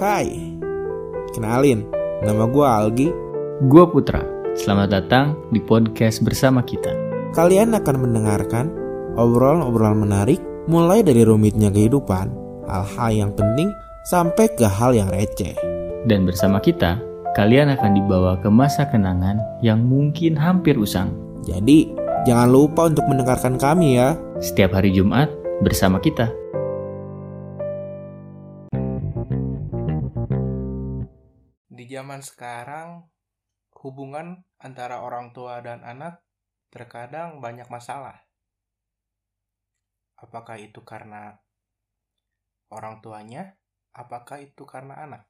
Hai, kenalin, nama gue Algi. Gue Putra. Selamat datang di podcast bersama kita. Kalian akan mendengarkan obrolan-obrolan menarik mulai dari rumitnya kehidupan, hal-hal yang penting, sampai ke hal yang receh. Dan bersama kita, kalian akan dibawa ke masa kenangan yang mungkin hampir usang. Jadi, jangan lupa untuk mendengarkan kami ya. Setiap hari Jumat bersama kita. Zaman sekarang, hubungan antara orang tua dan anak terkadang banyak masalah. Apakah itu karena orang tuanya? Apakah itu karena anak?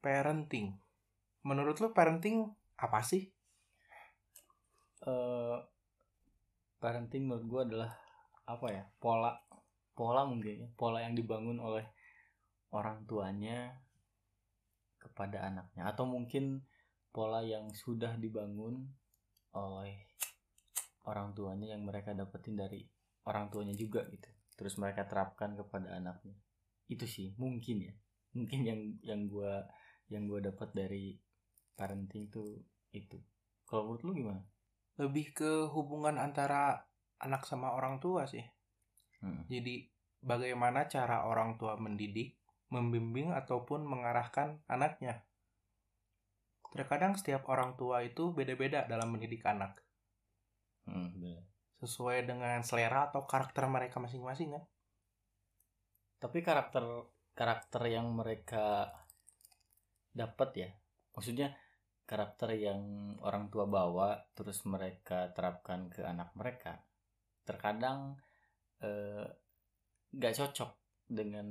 Parenting. Menurut lu parenting apa sih? Eh, parenting menurut gue adalah apa ya pola pola mungkin ya pola yang dibangun oleh orang tuanya kepada anaknya. Atau mungkin pola yang sudah dibangun oleh orang tuanya yang mereka dapetin dari orang tuanya juga gitu. Terus mereka terapkan kepada anaknya. Itu sih mungkin ya. Mungkin yang yang gue yang gue dapat dari parenting tuh itu. Kalau menurut lu gimana? Lebih ke hubungan antara anak sama orang tua sih. Hmm. Jadi bagaimana cara orang tua mendidik, membimbing ataupun mengarahkan anaknya. Terkadang setiap orang tua itu beda-beda dalam mendidik anak, Hmm, sesuai dengan selera atau karakter mereka masing-masing kan. tapi karakter karakter yang mereka dapat ya maksudnya karakter yang orang tua bawa terus mereka terapkan ke anak mereka terkadang eh, nggak cocok dengan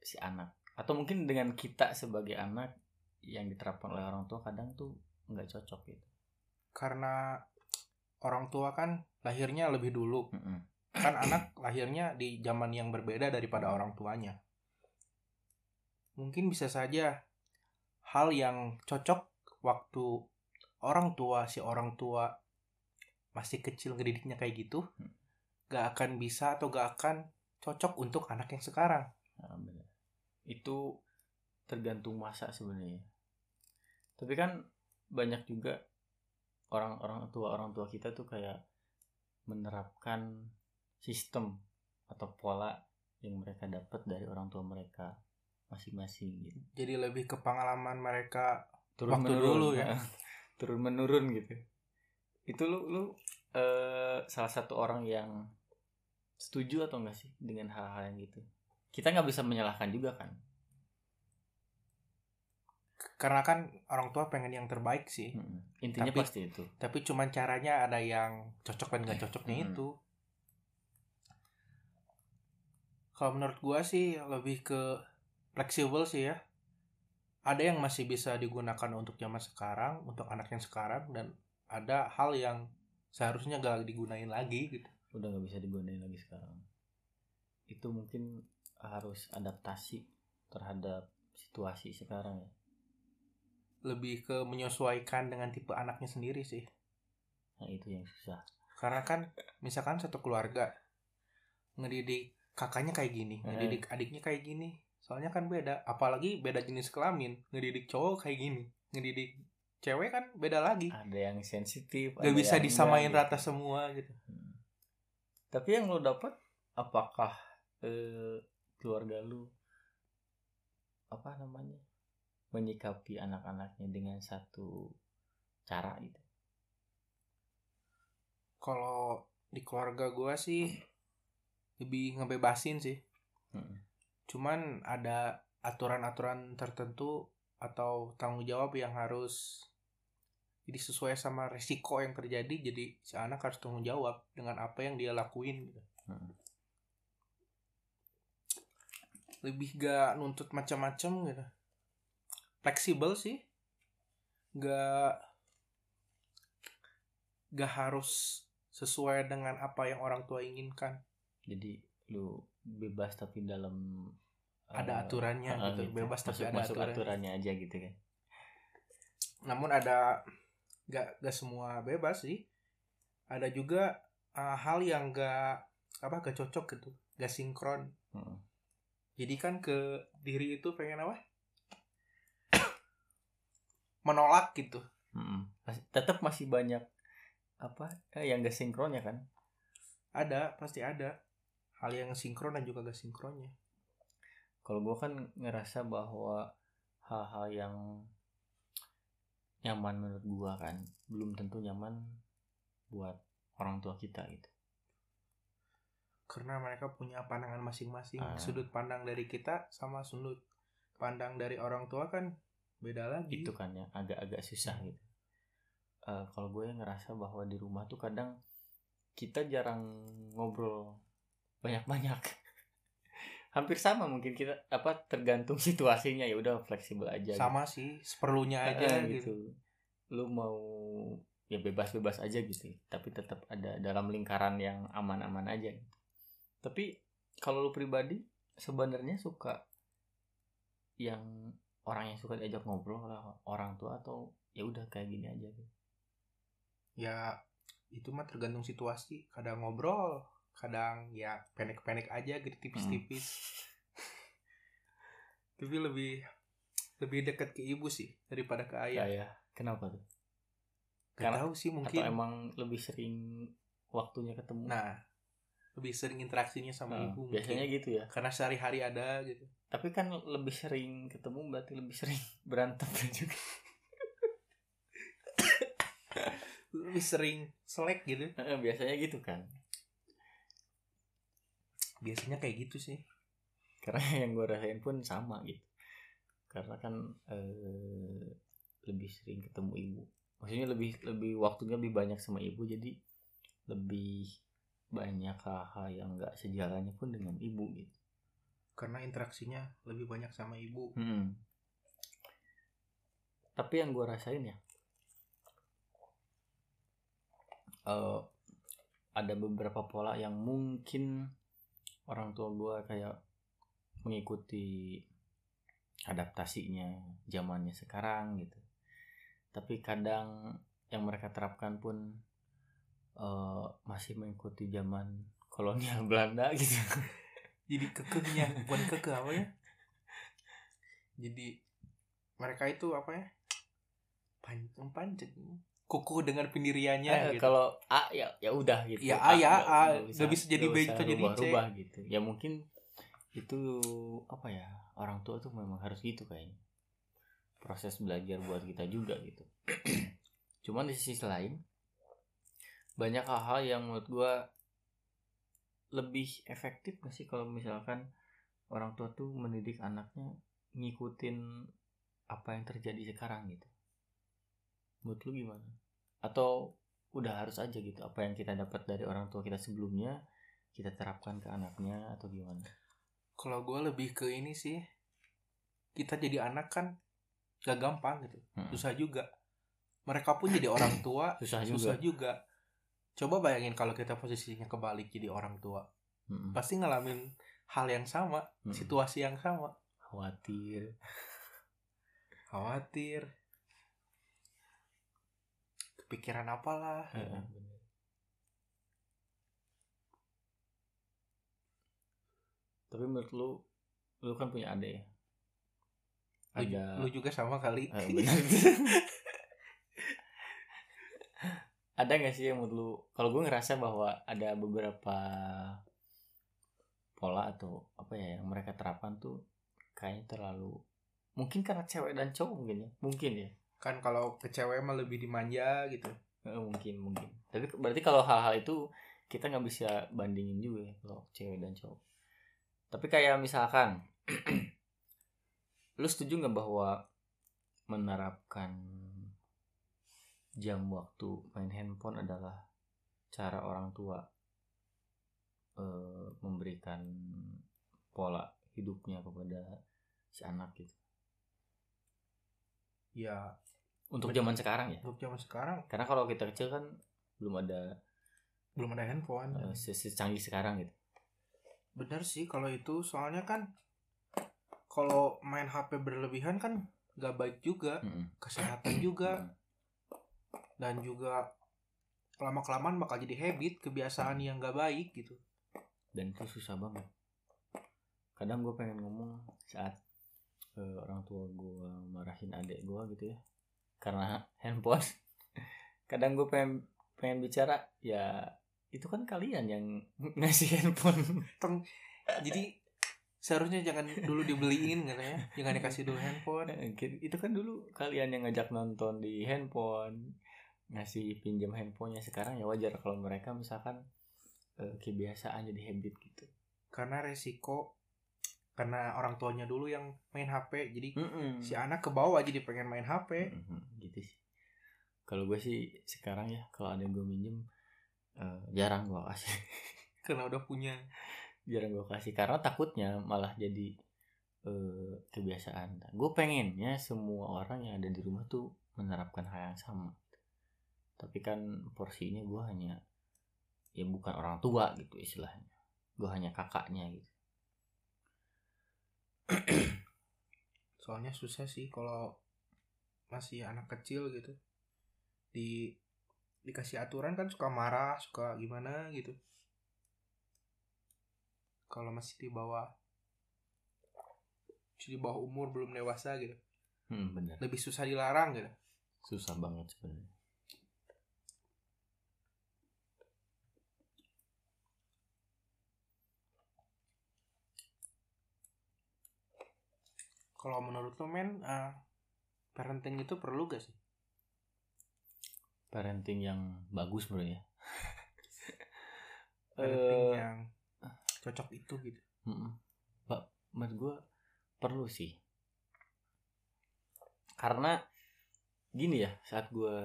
si anak atau mungkin dengan kita sebagai anak yang diterapkan oleh orang tua kadang tuh nggak cocok gitu Karena orang tua kan lahirnya lebih dulu, Mm-mm. kan anak lahirnya di zaman yang berbeda daripada orang tuanya. Mungkin bisa saja hal yang cocok waktu orang tua si orang tua masih kecil ngedidiknya kayak gitu, gak akan bisa atau gak akan cocok untuk anak yang sekarang. Itu tergantung masa sebenarnya. Tapi kan banyak juga orang-orang tua orang tua kita tuh kayak menerapkan sistem atau pola yang mereka dapat dari orang tua mereka masing-masing gitu. Jadi lebih ke pengalaman mereka Turun Waktu dulu ya. Turun menurun gitu. Itu lu lu eh, salah satu orang yang setuju atau enggak sih dengan hal-hal yang gitu? Kita nggak bisa menyalahkan juga kan. karena kan orang tua pengen yang terbaik sih. Mm-mm. Intinya Tapi- pasti itu. tapi cuman caranya ada yang cocok dan gak cocoknya Hmm. itu kalau menurut gua sih lebih ke fleksibel sih ya ada yang masih bisa digunakan untuk zaman sekarang untuk anak yang sekarang dan ada hal yang seharusnya gak digunain lagi gitu udah nggak bisa digunain lagi sekarang itu mungkin harus adaptasi terhadap situasi sekarang ya lebih ke menyesuaikan dengan tipe anaknya sendiri sih nah itu yang susah karena kan misalkan satu keluarga ngedidik kakaknya kayak gini Eh. ngedidik adiknya kayak gini soalnya kan beda apalagi beda jenis kelamin ngedidik cowok kayak gini ngedidik cewek kan beda lagi ada yang sensitif gak ada bisa yang disamain enggak, rata gitu. semua gitu Hmm. tapi yang lo dapat apakah eh, keluarga lu apa namanya menyikapi anak-anaknya dengan satu cara gitu kalau di keluarga gua sih lebih ngebebasin sih Mm-mm. cuman ada aturan-aturan tertentu atau tanggung jawab yang harus jadi sesuai sama resiko yang terjadi jadi si anak harus tanggung jawab dengan apa yang dia lakuin gitu. Mm. Lebih gak nuntut macam-macam gitu. Fleksibel sih. Gak gak harus sesuai dengan apa yang orang tua inginkan. Jadi lu bebas tapi dalam Ada eh, aturannya ah, gitu. Bebas tapi masuk, ada masuk aturannya. aturannya aja gitu kan. Namun ada gak gak semua bebas sih. Ada juga uh, hal yang gak apa gak cocok gitu. Gak sinkron. Mm. Jadi kan ke diri itu pengen apa? Menolak gitu. Masih- tetap masih banyak apa eh, yang gak sinkronnya kan Ada, pasti ada. Hal yang sinkron dan juga gak sinkronnya. kalau gue kan ngerasa bahwa hal-hal yang nyaman menurut gue kan belum tentu nyaman buat orang tua kita gitu Karena mereka punya pandangan masing-masing. Ah. Sudut pandang dari kita sama sudut pandang dari orang tua kan beda lagi. itu kan ya agak-agak susah gitu Eh, kalau gue ngerasa bahwa di rumah tuh kadang kita jarang ngobrol banyak-banyak hampir sama mungkin kita apa tergantung situasinya ya udah fleksibel aja gitu. Sama sih, seperlunya aja eh, gitu. lu mau ya bebas-bebas aja gitu tapi tetap ada dalam lingkaran yang aman-aman aja gitu. Tapi kalau lu pribadi sebenarnya suka yang orang yang suka diajak ngobrol lah orang tua atau ya udah kayak gini aja gitu. Ya itu mah tergantung situasi. Kadang ngobrol, kadang ya pendek-pendek aja gitu tipis-tipis. Tapi lebih lebih dekat ke ibu sih daripada ke ayah. kayak kenapa tuh Gak Karena- tahu sih atau mungkin. emang lebih sering waktunya ketemu Nah, lebih sering interaksinya sama Nah, ibu biasanya mungkin. gitu ya Karena sehari-hari ada gitu. tapi kan lebih sering ketemu berarti lebih sering berantem juga Lebih sering selek gitu. Biasanya gitu kan Biasanya kayak gitu sih. karena yang gue rasain pun sama gitu karena kan eh, lebih sering ketemu ibu maksudnya lebih lebih waktunya lebih banyak sama ibu jadi lebih banyak hal-hal yang nggak sejalannya pun dengan ibu gitu Karena interaksinya lebih banyak sama ibu. Hmm. Tapi yang gue rasain ya, eh, ada beberapa pola yang mungkin orang tua gue kayak mengikuti adaptasinya zamannya sekarang gitu. Tapi kadang yang mereka terapkan pun eh, masih mengikuti zaman kolonial Belanda gitu. Jadi kekehnya bukan kekeh apa ya? Jadi mereka itu apa ya? Pancing. Kukuh dengan pendiriannya Eh, gitu. kalau A ya ya udah gitu. Ya, A ya, nggak- A. nggak Nggak bisa jadi B, bisa jadi C. rubah-rubah gitu. Ya mungkin itu apa ya orang tua tuh memang harus gitu kayaknya. Proses belajar buat kita juga gitu. Cuman di sisi lain banyak hal-hal yang menurut gua lebih efektif gak sih kalau misalkan orang tua tuh mendidik anaknya ngikutin apa yang terjadi sekarang gitu. Menurut lu gimana? Atau udah harus aja gitu apa yang kita dapat dari orang tua kita sebelumnya kita terapkan ke anaknya atau gimana? Kalau gue lebih ke ini sih. Kita jadi anak kan gak gampang gitu. Mm-mm. Susah juga. Mereka pun jadi orang tua Susah juga. susah juga. Coba bayangin kalau kita posisinya kebalik jadi orang tua. Mm-mm. Pasti ngalamin hal yang sama, Mm-mm. situasi yang sama. Khawatir. Khawatir. Kepikiran apalah. Heeh, bener. Tapi menurut lu, lu kan punya adik ya? Lu, Ada lu juga sama kali. Eh. ada nggak sih yang menurut lu kalau gue ngerasa bahwa ada beberapa pola atau apa ya yang mereka terapkan tuh kayaknya terlalu mungkin karena cewek dan cowok mungkin ya mungkin ya. Kan kalau ke cewek mah lebih dimanja gitu. Eh, mungkin mungkin. Tapi berarti kalau hal-hal itu kita nggak bisa bandingin juga ya kalau cewek dan cowok. Tapi kayak misalkan lu setuju nggak bahwa menerapkan jam waktu main handphone adalah cara orang tua eh, memberikan pola hidupnya kepada si anak gitu. Ya, untuk zaman sekarang ya? untuk zaman sekarang. Karena kalau kita kecil kan belum ada belum ada handphone. eh, se- secanggih sekarang gitu. Bener sih kalau itu. Soalnya kan kalau main HP berlebihan kan gak baik juga, Mm-mm. kesehatan juga. Mm-mm. Dan juga lama kelamaan bakal jadi habit kebiasaan yang gak baik gitu. dan itu susah banget. Kadang gue pengen ngomong saat eh, orang tua gue marahin adik gue gitu ya. Karena handphone. Kadang gue pengen pengen bicara ya itu kan kalian yang ngasih handphone. Jadi seharusnya jangan dulu dibeliin katanya jangan dikasih dulu handphone. Itu kan dulu kalian yang ngajak nonton di handphone ngasih pinjam handphonenya sekarang ya wajar kalau mereka misalkan eh, kebiasaan jadi habit gitu. Karena resiko karena orang tuanya dulu yang main HP jadi Mm-mm. si anak ke bawah jadi pengen main HP Mhm, gitu sih. Kalau gue sih sekarang ya kalau ada yang gue minjem eh, jarang gue kasih. Karena udah punya. Jarang gue kasih karena takutnya malah jadi eh, kebiasaan. Gue pengennya semua orang yang ada di rumah tuh menerapkan hal yang sama tapi kan porsinya gue hanya ya bukan orang tua gitu istilahnya. Gue hanya kakaknya gitu. Soalnya susah sih kalau masih anak kecil gitu. Di dikasih aturan kan suka marah suka gimana gitu. Kalau masih di bawah di bawah umur belum dewasa gitu. Hmm, bener. Lebih susah dilarang gitu. Susah banget sebenarnya kalau menurut lo men eh, parenting itu perlu gak sih parenting yang bagus bro ya parenting Eh, yang cocok itu gitu. Pak, menurut gue perlu sih. Karena gini ya, saat gue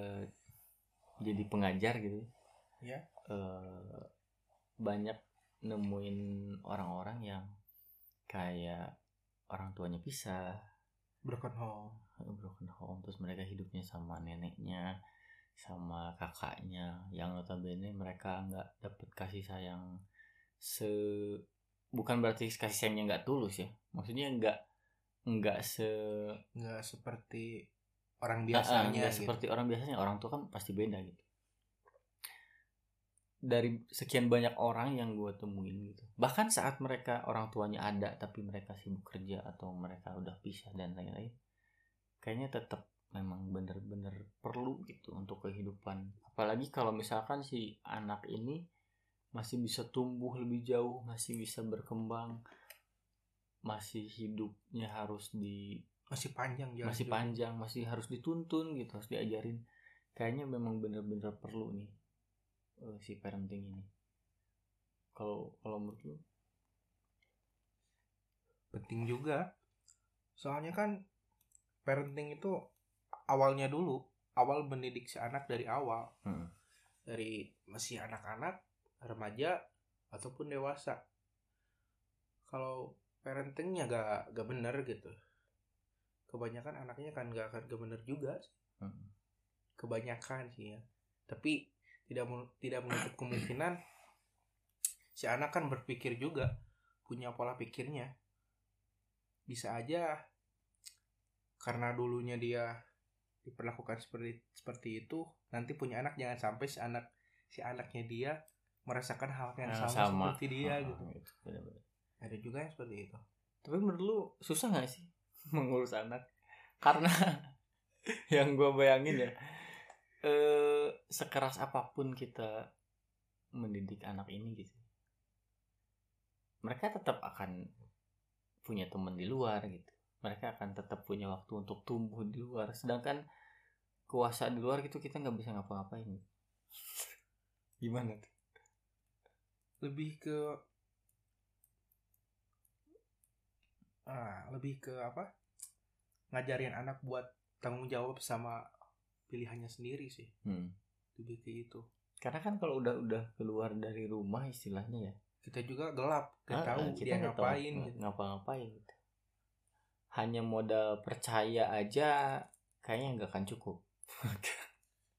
jadi pengajar gitu, Ya. eh, banyak nemuin orang-orang yang kayak orang tuanya pisah, broken home. Broken home, terus mereka hidupnya sama neneknya, sama kakaknya, yang notabene mereka nggak dapet kasih sayang se bukan berarti kasih sayangnya nggak tulus ya. Maksudnya nggak nggak se nggak seperti orang biasanya nggak gitu. seperti orang biasanya. Orang tua kan pasti beda gitu dari sekian banyak orang yang gue temuin gitu. Bahkan saat mereka orang tuanya ada tapi mereka sibuk kerja atau mereka udah pisah dan lain-lain kayaknya tetap memang bener-bener perlu gitu untuk kehidupan. Apalagi kalau misalkan si anak ini masih bisa tumbuh lebih jauh masih bisa berkembang masih hidupnya harus di masih panjang jalan masih hidupnya. panjang masih harus dituntun gitu harus diajarin kayaknya memang bener-bener perlu nih eh, si parenting ini? Kalau kalau menurut lu? Penting juga. Soalnya kan parenting itu awalnya dulu awal mendidik si anak dari awal. Hmm. dari masih anak-anak remaja ataupun dewasa. Kalau parentingnya gak gak bener gitu. Kebanyakan anaknya kan gak akan gak bener juga Hmm. kebanyakan sih ya. Tapi tidak tidak menutup kemungkinan si anak kan berpikir juga punya pola pikirnya. Bisa aja karena dulunya dia diperlakukan seperti seperti itu nanti punya anak jangan sampai si anak si anaknya dia merasakan hal yang Yang sama, seperti dia Ah, gitu. gitu, bener-bener. ada juga yang seperti itu. Tapi menurut lu susah nggak sih mengurus anak? Karena yang gue bayangin ya eh sekeras apa pun kita mendidik anak ini gitu. Mereka tetap akan punya teman di luar gitu. Mereka akan tetap punya waktu untuk tumbuh di luar. Sedangkan kuasa di luar gitu kita nggak bisa ngapa-ngapain. Gimana tuh? Lebih ke ah lebih ke apa? Ngajarin anak buat tanggung jawab sama pilihannya sendiri sih Hmm. lebih ke itu karena kan kalau udah udah keluar dari rumah istilahnya ya kita juga gelap gak Ah, tahu kita dia nggak tahu ngapain ng- gitu. ngapa-ngapain gitu. hanya modal percaya aja kayaknya nggak akan cukup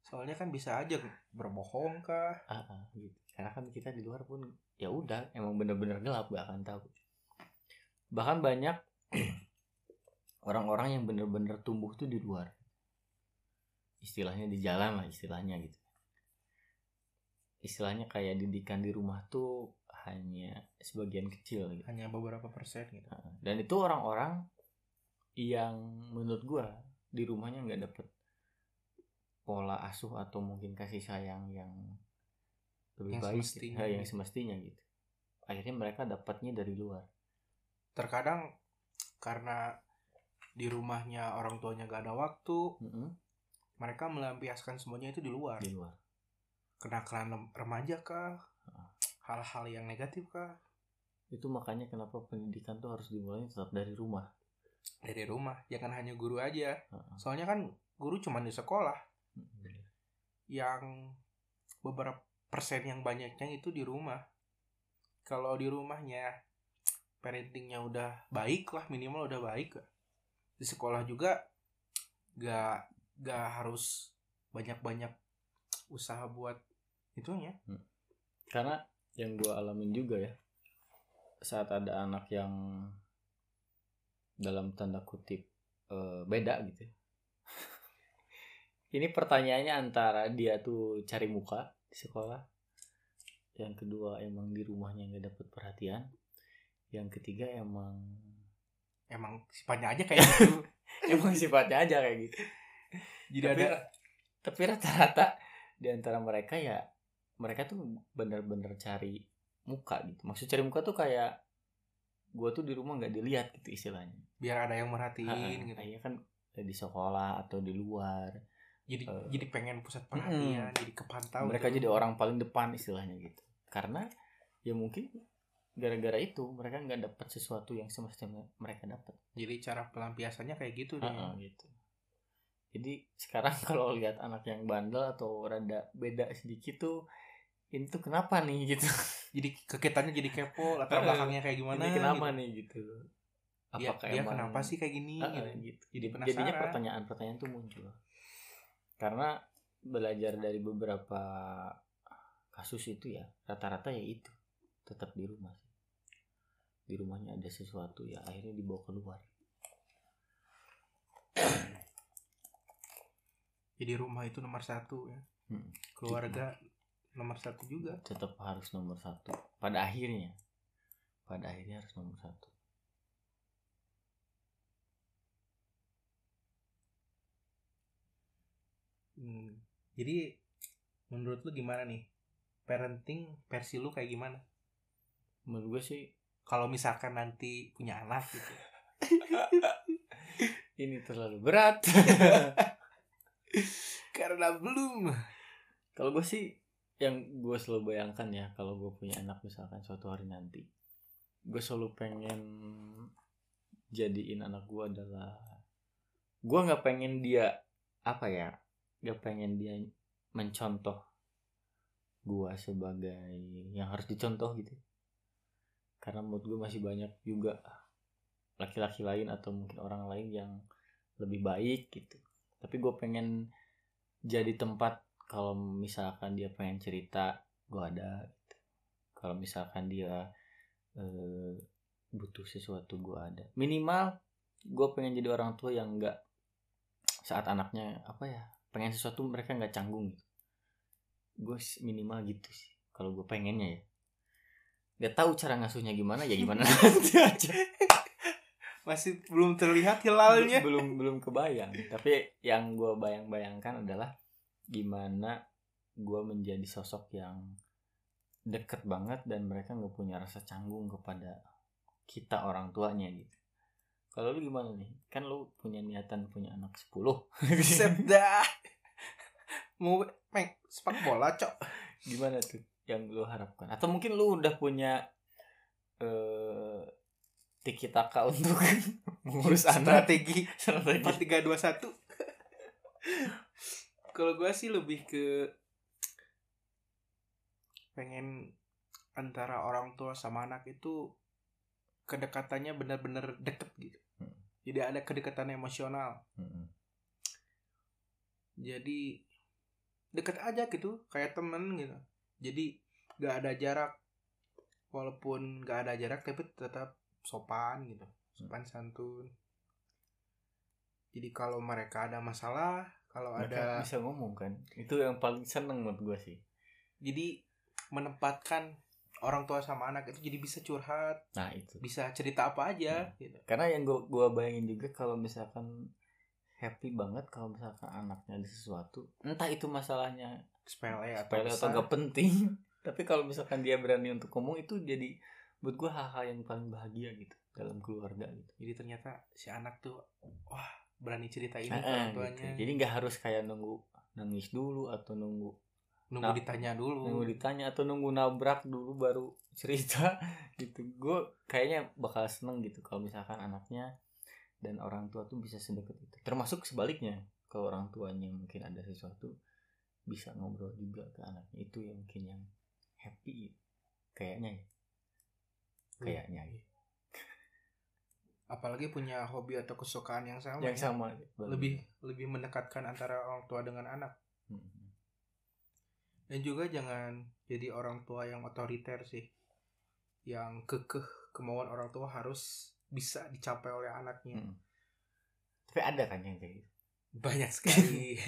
soalnya kan bisa aja berbohong kah Ah, ah, gitu. karena kan kita di luar pun ya udah emang bener-bener gelap gak akan tahu bahkan banyak orang-orang yang bener-bener tumbuh tuh di luar istilahnya di jalan lah istilahnya gitu istilahnya kayak didikan di rumah tuh hanya sebagian kecil gitu. hanya beberapa persen gitu dan itu orang-orang yang menurut gua di rumahnya nggak dapet pola asuh atau mungkin kasih sayang yang lebih Yang baik semestinya gitu. Ya, yang gitu. semestinya gitu akhirnya mereka dapatnya dari luar terkadang karena di rumahnya orang tuanya gak ada waktu Mm-mm, mereka melampiaskan semuanya itu di luar. Di luar. Kenakalan remaja kah? Ah. hal-hal yang negatif kah? Itu makanya kenapa pendidikan tuh harus dimulai tetap dari rumah. Dari rumah jangan hanya guru aja. Soalnya kan guru cuma di sekolah. Yang beberapa persen yang banyaknya itu di rumah. Kalau di rumahnya parentingnya udah baik lah minimal udah baik di sekolah juga gak gak harus banyak banyak usaha buat itunya. Karena yang gua alamin juga ya saat ada anak yang dalam tanda kutip eh, beda gitu ini pertanyaannya antara dia tuh cari muka di sekolah yang kedua emang di rumahnya nggak dapet perhatian yang ketiga emang emang sifatnya aja kayak gitu. Emang sifatnya aja kayak gitu jadi tapi, ada tapi rata-rata di antara mereka ya mereka tuh bener-bener cari muka gitu. Maksud cari muka tuh kayak gua tuh di rumah nggak dilihat gitu istilahnya. Biar ada yang merhatiin gitu. iya kan di sekolah atau di luar. Jadi Eh. jadi pengen pusat perhatian jadi kepantau mereka tuh. jadi orang paling depan istilahnya gitu. Karena ya mungkin gara-gara itu mereka nggak dapat sesuatu yang semestinya mereka dapat jadi cara pelampiasannya kayak gitu deh. Ha-ha, gitu jadi sekarang kalau lihat anak yang bandel atau rada beda sedikit tuh ini tuh kenapa nih gitu jadi kekitannya jadi kepo latar belakangnya kayak gimana ini kenapa gitu. nih gitu dia, dia kenapa sih kayak gini Ah, gitu. gitu. Jadi jadinya penasaran. pertanyaan-pertanyaan tuh muncul karena belajar dari beberapa kasus itu ya rata-rata ya itu tetap di rumah sih di rumahnya ada sesuatu ya akhirnya dibawa keluar jadi rumah itu nomor satu ya. Hmm. keluarga nomor satu juga. Tetap harus nomor satu. Pada akhirnya. Pada akhirnya harus nomor satu. Hmm. jadi menurut lu gimana nih? Parenting versi lu kayak gimana? Menurut gue sih kalau misalkan nanti punya anak gitu. Ini terlalu berat karena belum. Kalau gue sih yang gue selalu bayangkan ya kalau gue punya anak misalkan suatu hari nanti gue selalu pengen jadiin anak gue adalah gue nggak pengen dia apa ya nggak pengen dia mencontoh gue sebagai yang harus dicontoh gitu. Karena menurut gue masih banyak juga laki-laki lain atau mungkin orang lain yang lebih baik gitu tapi gue pengen jadi tempat kalau misalkan dia pengen cerita gue ada gitu. kalau misalkan dia eh, butuh sesuatu gue ada. Minimal gue pengen jadi orang tua yang enggak saat anaknya apa ya pengen sesuatu mereka nggak canggung gitu. Gue minimal gitu sih kalau gue pengennya ya. Nggak tahu cara ngasuhnya gimana ya gimana nanti aja masih belum terlihat hilalnya. Belum belum kebayang. Tapi yang gue bayang-bayangkan adalah gimana gue menjadi sosok yang deket banget dan mereka nggak punya rasa canggung kepada kita orang tuanya gitu. Kalau lu gimana nih? Kan lu punya niatan punya anak 10 Set dah. Mau main sepak bola cok. Gimana tuh yang lu harapkan? Atau mungkin lu udah punya eh tiki taka untuk mengurus anak. Strategi. Empat tiga dua satu. Kalau gue sih lebih ke pengen antara orang tua sama anak itu kedekatannya benar-benar deket gitu. Hmm. jadi ada kedekatan emosional. Mm-mm. jadi deket aja gitu kayak temen gitu. Jadi gak ada jarak. Walaupun gak ada jarak tapi tetap sopan gitu sopan santun. Jadi kalau mereka ada masalah kalau mereka ada bisa ngomong kan? Itu yang paling seneng menurut gue sih. Jadi menempatkan orang tua sama anak itu jadi bisa curhat nah itu. bisa cerita apa aja gitu. Karena yang gua gua bayangin juga kalau misalkan happy banget kalau misalkan anaknya ada sesuatu entah itu masalahnya sepele atau sepele atau gak penting tapi kalau misalkan dia berani untuk ngomong itu jadi buat gua hal-hal yang paling bahagia gitu dalam keluarga gitu. Jadi ternyata si anak tuh wah berani cerita ini Eh, ke orang gitu. tuanya. Jadi nggak harus kayak nunggu nangis dulu atau nunggu nunggu Nah, ditanya dulu. nunggu ditanya atau nunggu nabrak dulu baru cerita gitu. Gue kayaknya bakal seneng gitu kalau misalkan anaknya dan orang tua tuh bisa sedekat itu. Termasuk sebaliknya kalau orang tuanya mungkin ada sesuatu bisa ngobrol juga ke anaknya. Itu yang mungkin yang happy kayaknya ya kayaknya ya. Apalagi punya hobi atau kesukaan yang sama yang ya. sama lebih lebih mendekatkan antara orang tua dengan anak. Hmm. dan juga jangan jadi orang tua yang otoriter sih. Yang kekeh kemauan orang tua harus bisa dicapai oleh anaknya. Hmm. tapi ada kan yang kayak gitu? Banyak sekali.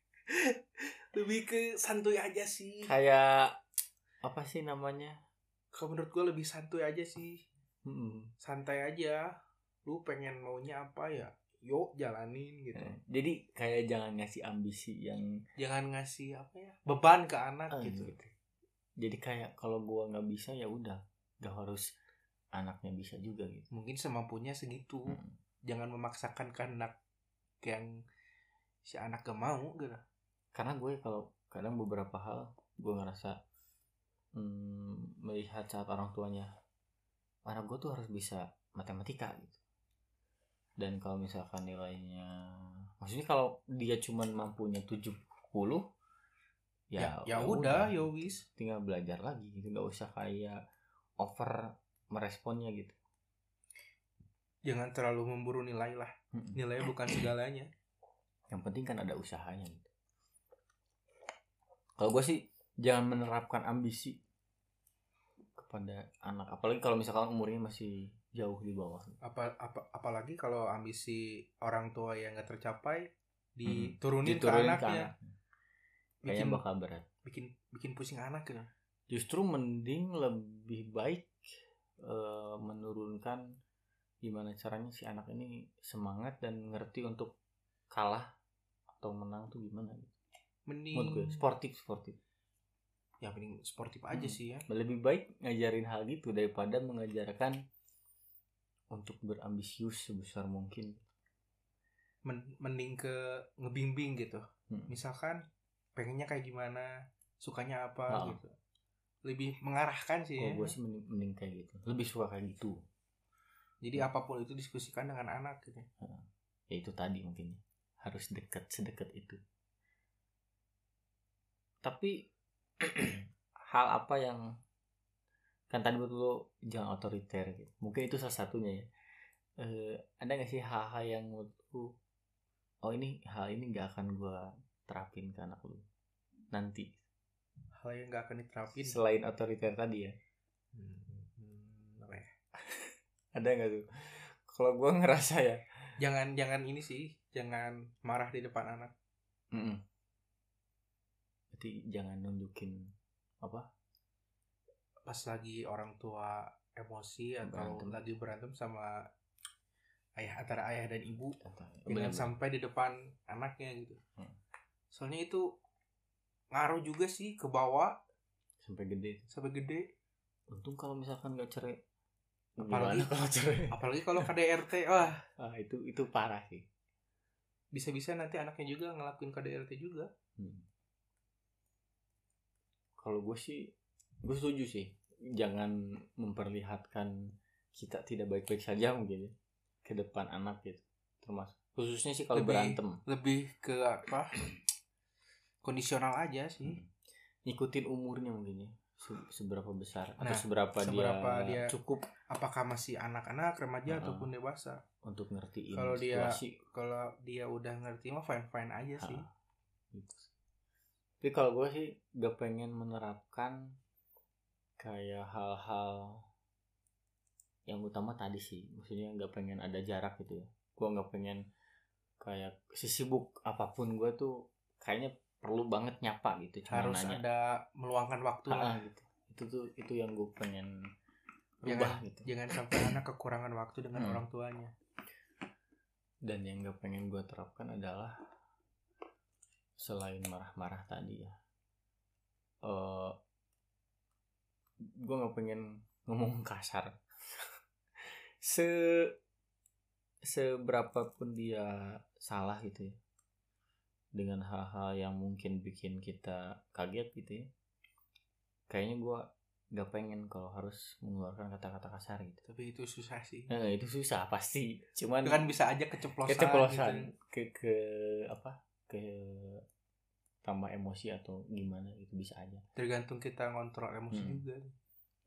Lebih ke santuy aja sih. Kayak apa sih namanya? Kalau menurut gue lebih santuy aja sih. Hmm. santai aja lu pengen maunya apa ya yuk jalanin gitu Eh, jadi kayak jangan ngasih ambisi yang jangan ngasih apa ya beban ke anak Ah, gitu gitu. Jadi kayak kalau gua nggak bisa ya udah, gak harus anaknya bisa juga gitu. mungkin semampunya segitu Hmm. jangan memaksakan kehendak yang si anak gak mau gitu Karena gue kalau kadang beberapa hal gue ngerasa hmm, melihat saat orang tuanya anak gue tuh harus bisa matematika gitu. Dan kalau misalkan nilainya, maksudnya kalau dia cuman mampunya 70 ya ya ya, udah ya wis tinggal belajar lagi gitu nggak usah kayak over meresponnya gitu. Jangan terlalu memburu nilai lah. Nilai bukan segalanya. Yang penting kan ada usahanya gitu. Kalau gue sih jangan menerapkan ambisi kepada anak. Apalagi kalau misalkan umurnya masih jauh di bawah. Apa apa apalagi kalau ambisi orang tua yang gak tercapai Hmm. diturunin, Diturunin ke anaknya kayaknya bikin bakal berat. bikin bikin pusing anak gitu. Justru mending lebih baik eh, menurunkan gimana caranya si anak ini semangat dan ngerti untuk kalah atau menang tuh gimana gitu. mending menurut gue sportif sportif. Ya mending sportif aja Hmm. sih ya. Lebih baik ngajarin hal gitu daripada mengajarkan untuk berambisius sebesar mungkin. Men- mending ke ngebimbing gitu. Hmm. misalkan pengennya kayak gimana sukanya apa Ah. gitu. Lebih mengarahkan sih ya. kalau gue sih mending, mending kayak gitu. Lebih suka kayak gitu. Jadi apa pun itu diskusikan dengan anak gitu ya. Itu tadi mungkin. Harus dekat sedekat itu. Tapi hal apa yang kan tadi lo jangan otoriter gitu. Mungkin itu salah satunya ya. Eh, ada gak sih hal-hal yang menurut lu oh ini hal ini gak akan gue terapin ke anak lu nanti? Hal yang gak akan diterapin? Selain otoriter tadi ya. Hmm, apa ya? ada nggak tuh? Kalau gue ngerasa ya. Jangan jangan ini sih. Jangan marah di depan anak. Mm-mm. Berarti jangan nunjukin apa pas lagi orang tua emosi atau Berantem. lagi berantem sama ayah antara ayah dan ibu jangan sampai di depan anaknya gitu. Hmm. soalnya itu ngaruh juga sih ke bawah. Sampai gede. Sampai gede. Untung kalau misalkan nggak cerai Apalagi- Gimana kalau cerai? apalagi kalau KDRT wah. Ah, itu itu parah sih. Bisa-bisa nanti anaknya juga ngelakuin KDRT juga. Hmm. kalau gue sih gue setuju sih jangan memperlihatkan kita tidak baik-baik saja mungkin ya, ke depan anak gitu. Termasuk khususnya sih kalau Lebih- berantem. lebih ke apa? Kondisional aja sih. Hmm. ngikutin umurnya mungkin ya Se- seberapa besar atau Nah, seberapa, seberapa dia, dia- cukup. Apakah masih anak-anak remaja ataupun dewasa? Untuk ngertiin Kalau dia- kalau dia udah ngerti mah fine fine aja sih. Ah, gitu. Tapi kalau gue sih gak pengen menerapkan kayak hal-hal yang utama tadi sih, maksudnya gak pengen ada jarak gitu ya. Gue gak pengen kayak sesibuk apa pun gue tuh kayaknya perlu banget nyapa gitu, cuma harus nanya. ada meluangkan waktu lah Ah, gitu. itu tuh itu yang gue pengen Jangan- rubah gitu jangan sampai anak kekurangan waktu dengan Hmm. orang tuanya dan yang gak pengen gue terapkan adalah selain marah-marah tadi ya eh gue nggak pengen ngomong kasar. Se seberapa pun dia salah gitu ya dengan hal-hal yang mungkin bikin kita kaget gitu ya kayaknya gue nggak pengen kalau harus mengeluarkan kata-kata kasar gitu. Tapi itu susah sih. Eh, itu susah pasti. Cuman itu kan bisa aja keceplosan, keceplosan gitu. ke ke apa ke tambah emosi atau gimana itu bisa aja. Tergantung kita ngontrol emosi Hmm. juga.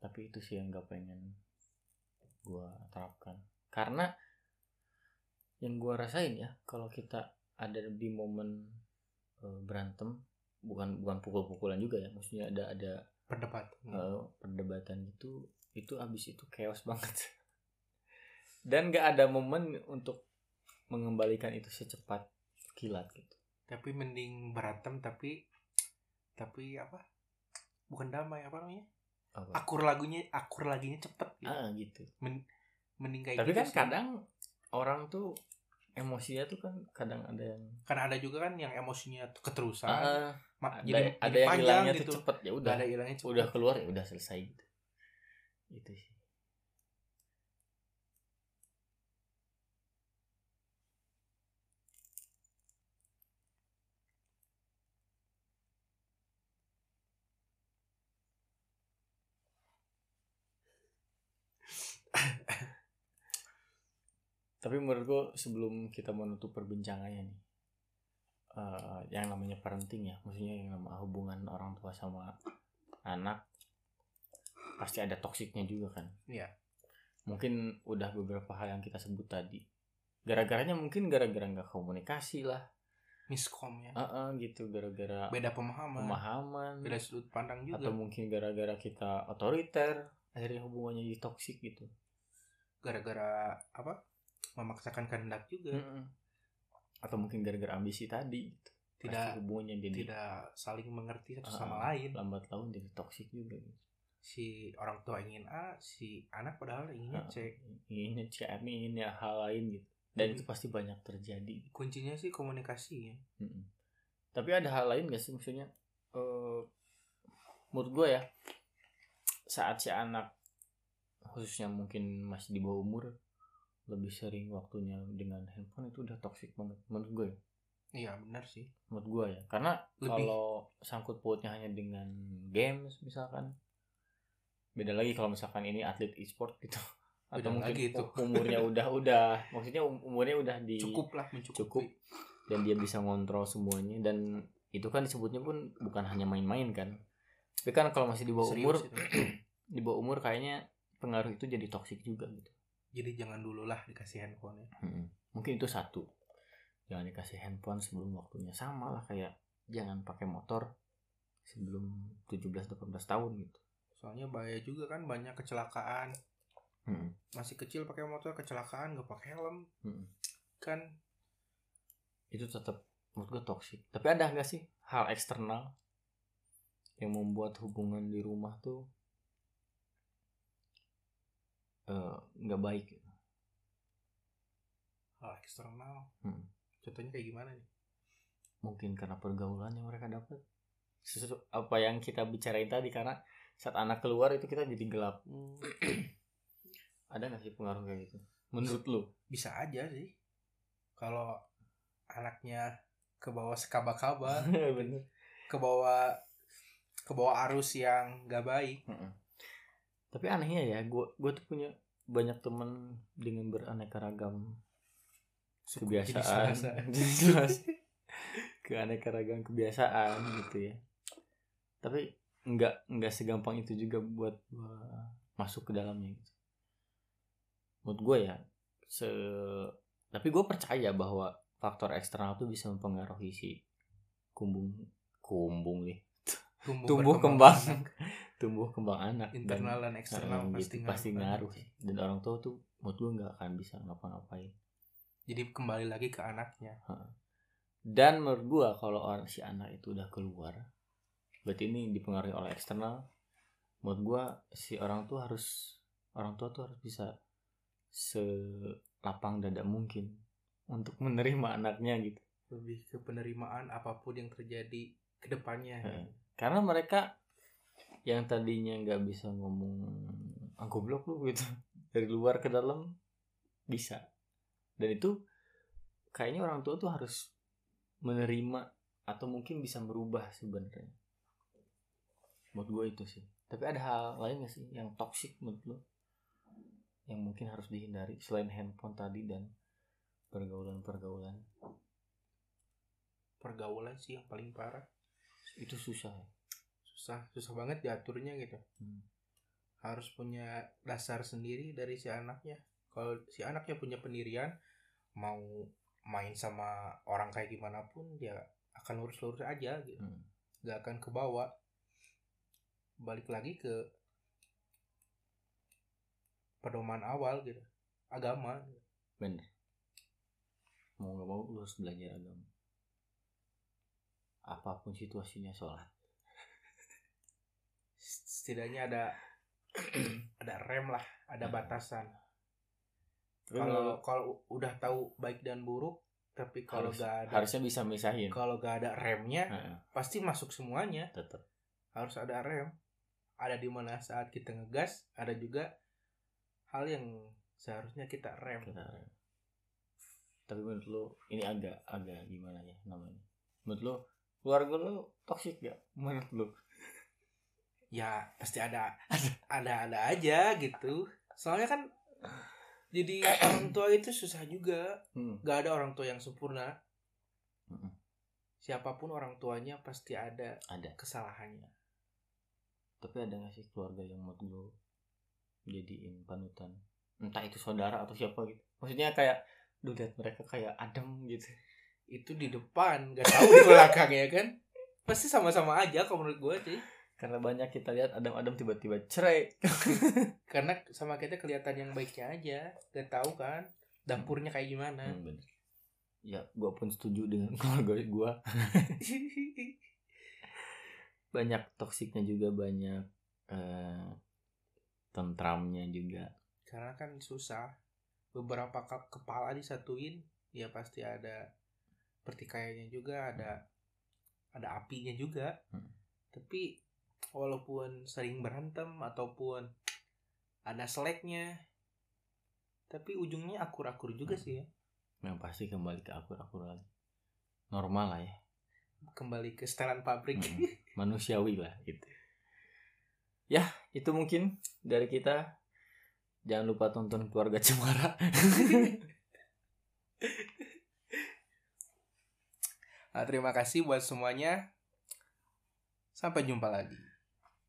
Tapi itu sih yang gak pengen gua terapkan. Karena yang gua rasain ya kalau kita ada di momen eh, berantem bukan bukan pukul-pukulan juga ya maksudnya ada ada perdebatan eh, perdebatan gitu itu abis itu chaos banget. Dan gak ada momen untuk mengembalikan itu secepat kilat gitu tapi mending berantem tapi tapi apa? Bukan damai apa namanya? Apa? akur lagunya akur laginya cepet gitu. ah gitu. Men- mending kayak tapi gitu kan sih. kadang orang tuh emosinya tuh kan kadang ada yang kan ada juga kan yang emosinya tuh keterusan. Ah, ada, jadi, ada jadi yang hilangnya gitu. tuh cepet ya udah. Ada hilangnya cepet. udah keluar ya udah selesai gitu. Itu sih tapi menurut gue sebelum kita menutup perbincangannya nih eh, yang namanya parenting ya maksudnya yang nama hubungan orang tua sama anak pasti ada toksiknya juga kan? Iya. mungkin udah beberapa hal yang kita sebut tadi. Gara-garanya mungkin gara-gara nggak komunikasi lah. Miskom ya. Heeh, gitu gara-gara beda pemahaman. pemahaman. Beda sudut pandang juga. Atau mungkin gara-gara kita otoriter akhirnya hubungannya jadi toksik gitu gara-gara apa memaksakan kehendak juga Mm-mm. atau mungkin gara-gara ambisi tadi gitu. tidak Pasti hubungannya jadi tidak saling mengerti satu sama lain lambat laun jadi toksik juga gitu. si orang tua ingin A si anak padahal inginnya Ah, C Ini CM ini ya hal lain gitu. Dan Hmm. itu pasti banyak terjadi. kuncinya sih komunikasi ya Mm-mm. Tapi ada hal lain gak sih maksudnya? eh menurut gue ya saat si anak khususnya mungkin masih di bawah umur lebih sering waktunya dengan handphone itu udah toksik banget menurut gue. Ya. iya benar sih. Menurut gue ya karena Lebih- kalau sangkut pautnya hanya dengan games misalkan beda lagi kalau misalkan ini atlet e-sport gitu. Atau Beda mungkin lagi itu. umurnya udah udah maksudnya um- umurnya udah di cukup lah mencukupi. cukup dan dia bisa ngontrol semuanya dan itu kan disebutnya pun bukan hanya main-main kan. Tapi kan kalau masih di bawah Serius umur di bawah umur kayaknya pengaruh itu jadi toksik juga gitu. Jadi jangan dulu lah dikasih handphone ya. Mm-mm. mungkin itu satu. Jangan dikasih handphone sebelum waktunya sama lah kayak jangan pakai motor sebelum 17-18 tahun gitu. Soalnya bahaya juga kan banyak kecelakaan. Mm-mm. masih kecil pakai motor kecelakaan gak pakai helm. Mm-mm. kan? Itu tetap menurut gue toksik tapi ada nggak sih hal eksternal yang membuat hubungan di rumah tuh eh, nggak baik gitu? hal eksternal. Hmm. contohnya kayak gimana nih? Mungkin karena pergaulan yang mereka dapat sesuatu apa yang kita bicarain tadi karena saat anak keluar itu kita jadi gelap. Ada nggak sih pengaruh kayak gitu? Menurut lu? Bisa aja sih. Kalau anaknya ke bawah sekaba-kaba ke bawah ke bawah arus yang gak baik Mm-mm. Tapi anehnya ya gue gue tuh punya banyak temen dengan beraneka ragam Suku kebiasaan. jelas keanekaragaman kebiasaan gitu ya. Tapi nggak nggak segampang itu juga buat masuk ke dalamnya gitu. Menurut gue ya se tapi gue percaya bahwa faktor eksternal tuh bisa mempengaruhi si kumbung kumbung nih. Tumbuh, kembang tumbuh kembang anak internal dan eksternal pasti gitu, pasti ngaruh. sih. dan orang tua tuh menurut gue nggak akan bisa ngapa-ngapain jadi kembali lagi ke anaknya dan menurut gua kalau orang si anak itu udah keluar berarti ini dipengaruhi oleh eksternal menurut gua si orang tua harus orang tua tuh harus bisa selapang dada mungkin untuk menerima anaknya gitu lebih ke penerimaan apa pun yang terjadi ke depannya Heeh. karena mereka yang tadinya nggak bisa ngomong ah goblok lu gitu. Dari luar ke dalam bisa. Dan itu kayaknya orang tua tuh harus menerima atau mungkin bisa merubah sebenarnya. Buat gue itu sih. Tapi ada hal lain gak sih yang toxic menurut lo yang mungkin harus dihindari selain handphone tadi dan pergaulan-pergaulan? Pergaulan sih yang paling parah. Itu susah ya susah susah banget diaturnya gitu. Hmm. harus punya dasar sendiri dari si anaknya. Kalau si anaknya punya pendirian mau main sama orang kayak gimana pun dia akan lurus-lurus aja gitu. Hmm. nggak akan ke bawah. Balik lagi ke pedoman awal gitu. Agama. Bener. Mau nggak mau lu harus belajar agama. Apa pun situasinya sholat setidaknya ada ada rem lah ada Hmm. batasan. Kalau kalau udah tahu baik dan buruk tapi kalau harus, gak ada harusnya bisa misahin. kalau gak ada remnya pasti masuk semuanya. Tetap harus ada rem. Ada di mana saat kita ngegas ada juga hal yang seharusnya kita rem. Kita tapi menurut lu ini agak agak gimana ya namanya? Menurut lu keluarga lu toxic gak menurut lu ya pasti ada ada ada aja gitu. Soalnya kan jadi orang tua itu susah juga. Hmm. gak ada orang tua yang sempurna. Mm-mm. siapa pun orang tuanya pasti ada ada. kesalahannya. Tapi ada gak sih keluarga yang menurut lu jadiin panutan? Entah itu saudara atau siapa gitu. Maksudnya kayak duh lihat mereka kayak adem gitu. Itu di depan gak tahu di belakang ya kan. Pasti sama-sama aja kalau menurut gue sih karena banyak kita lihat adem-adem tiba-tiba cerai. Karena sama kita kelihatan yang baiknya aja. Gak tahu kan dapurnya kayak gimana. Hmm, bener. ya gua pun setuju dengan keluarga gua. Banyak toksiknya juga banyak eh, tentramnya juga. Karena kan susah. Beberapa ke- kepala disatuin ya pasti ada pertikaiannya juga ada ada apinya juga. Hmm. tapi walaupun sering berantem ataupun ada seleknya tapi ujungnya akur-akur juga Hmm. sih ya. Yang pasti kembali ke akur-akur lagi. Normal lah ya. Kembali ke setelan pabrik. Mm-mm. manusiawi lah gitu. Ya itu mungkin dari kita. Jangan lupa tonton keluarga cemara. Nah, terima kasih buat semuanya. Sampai jumpa lagi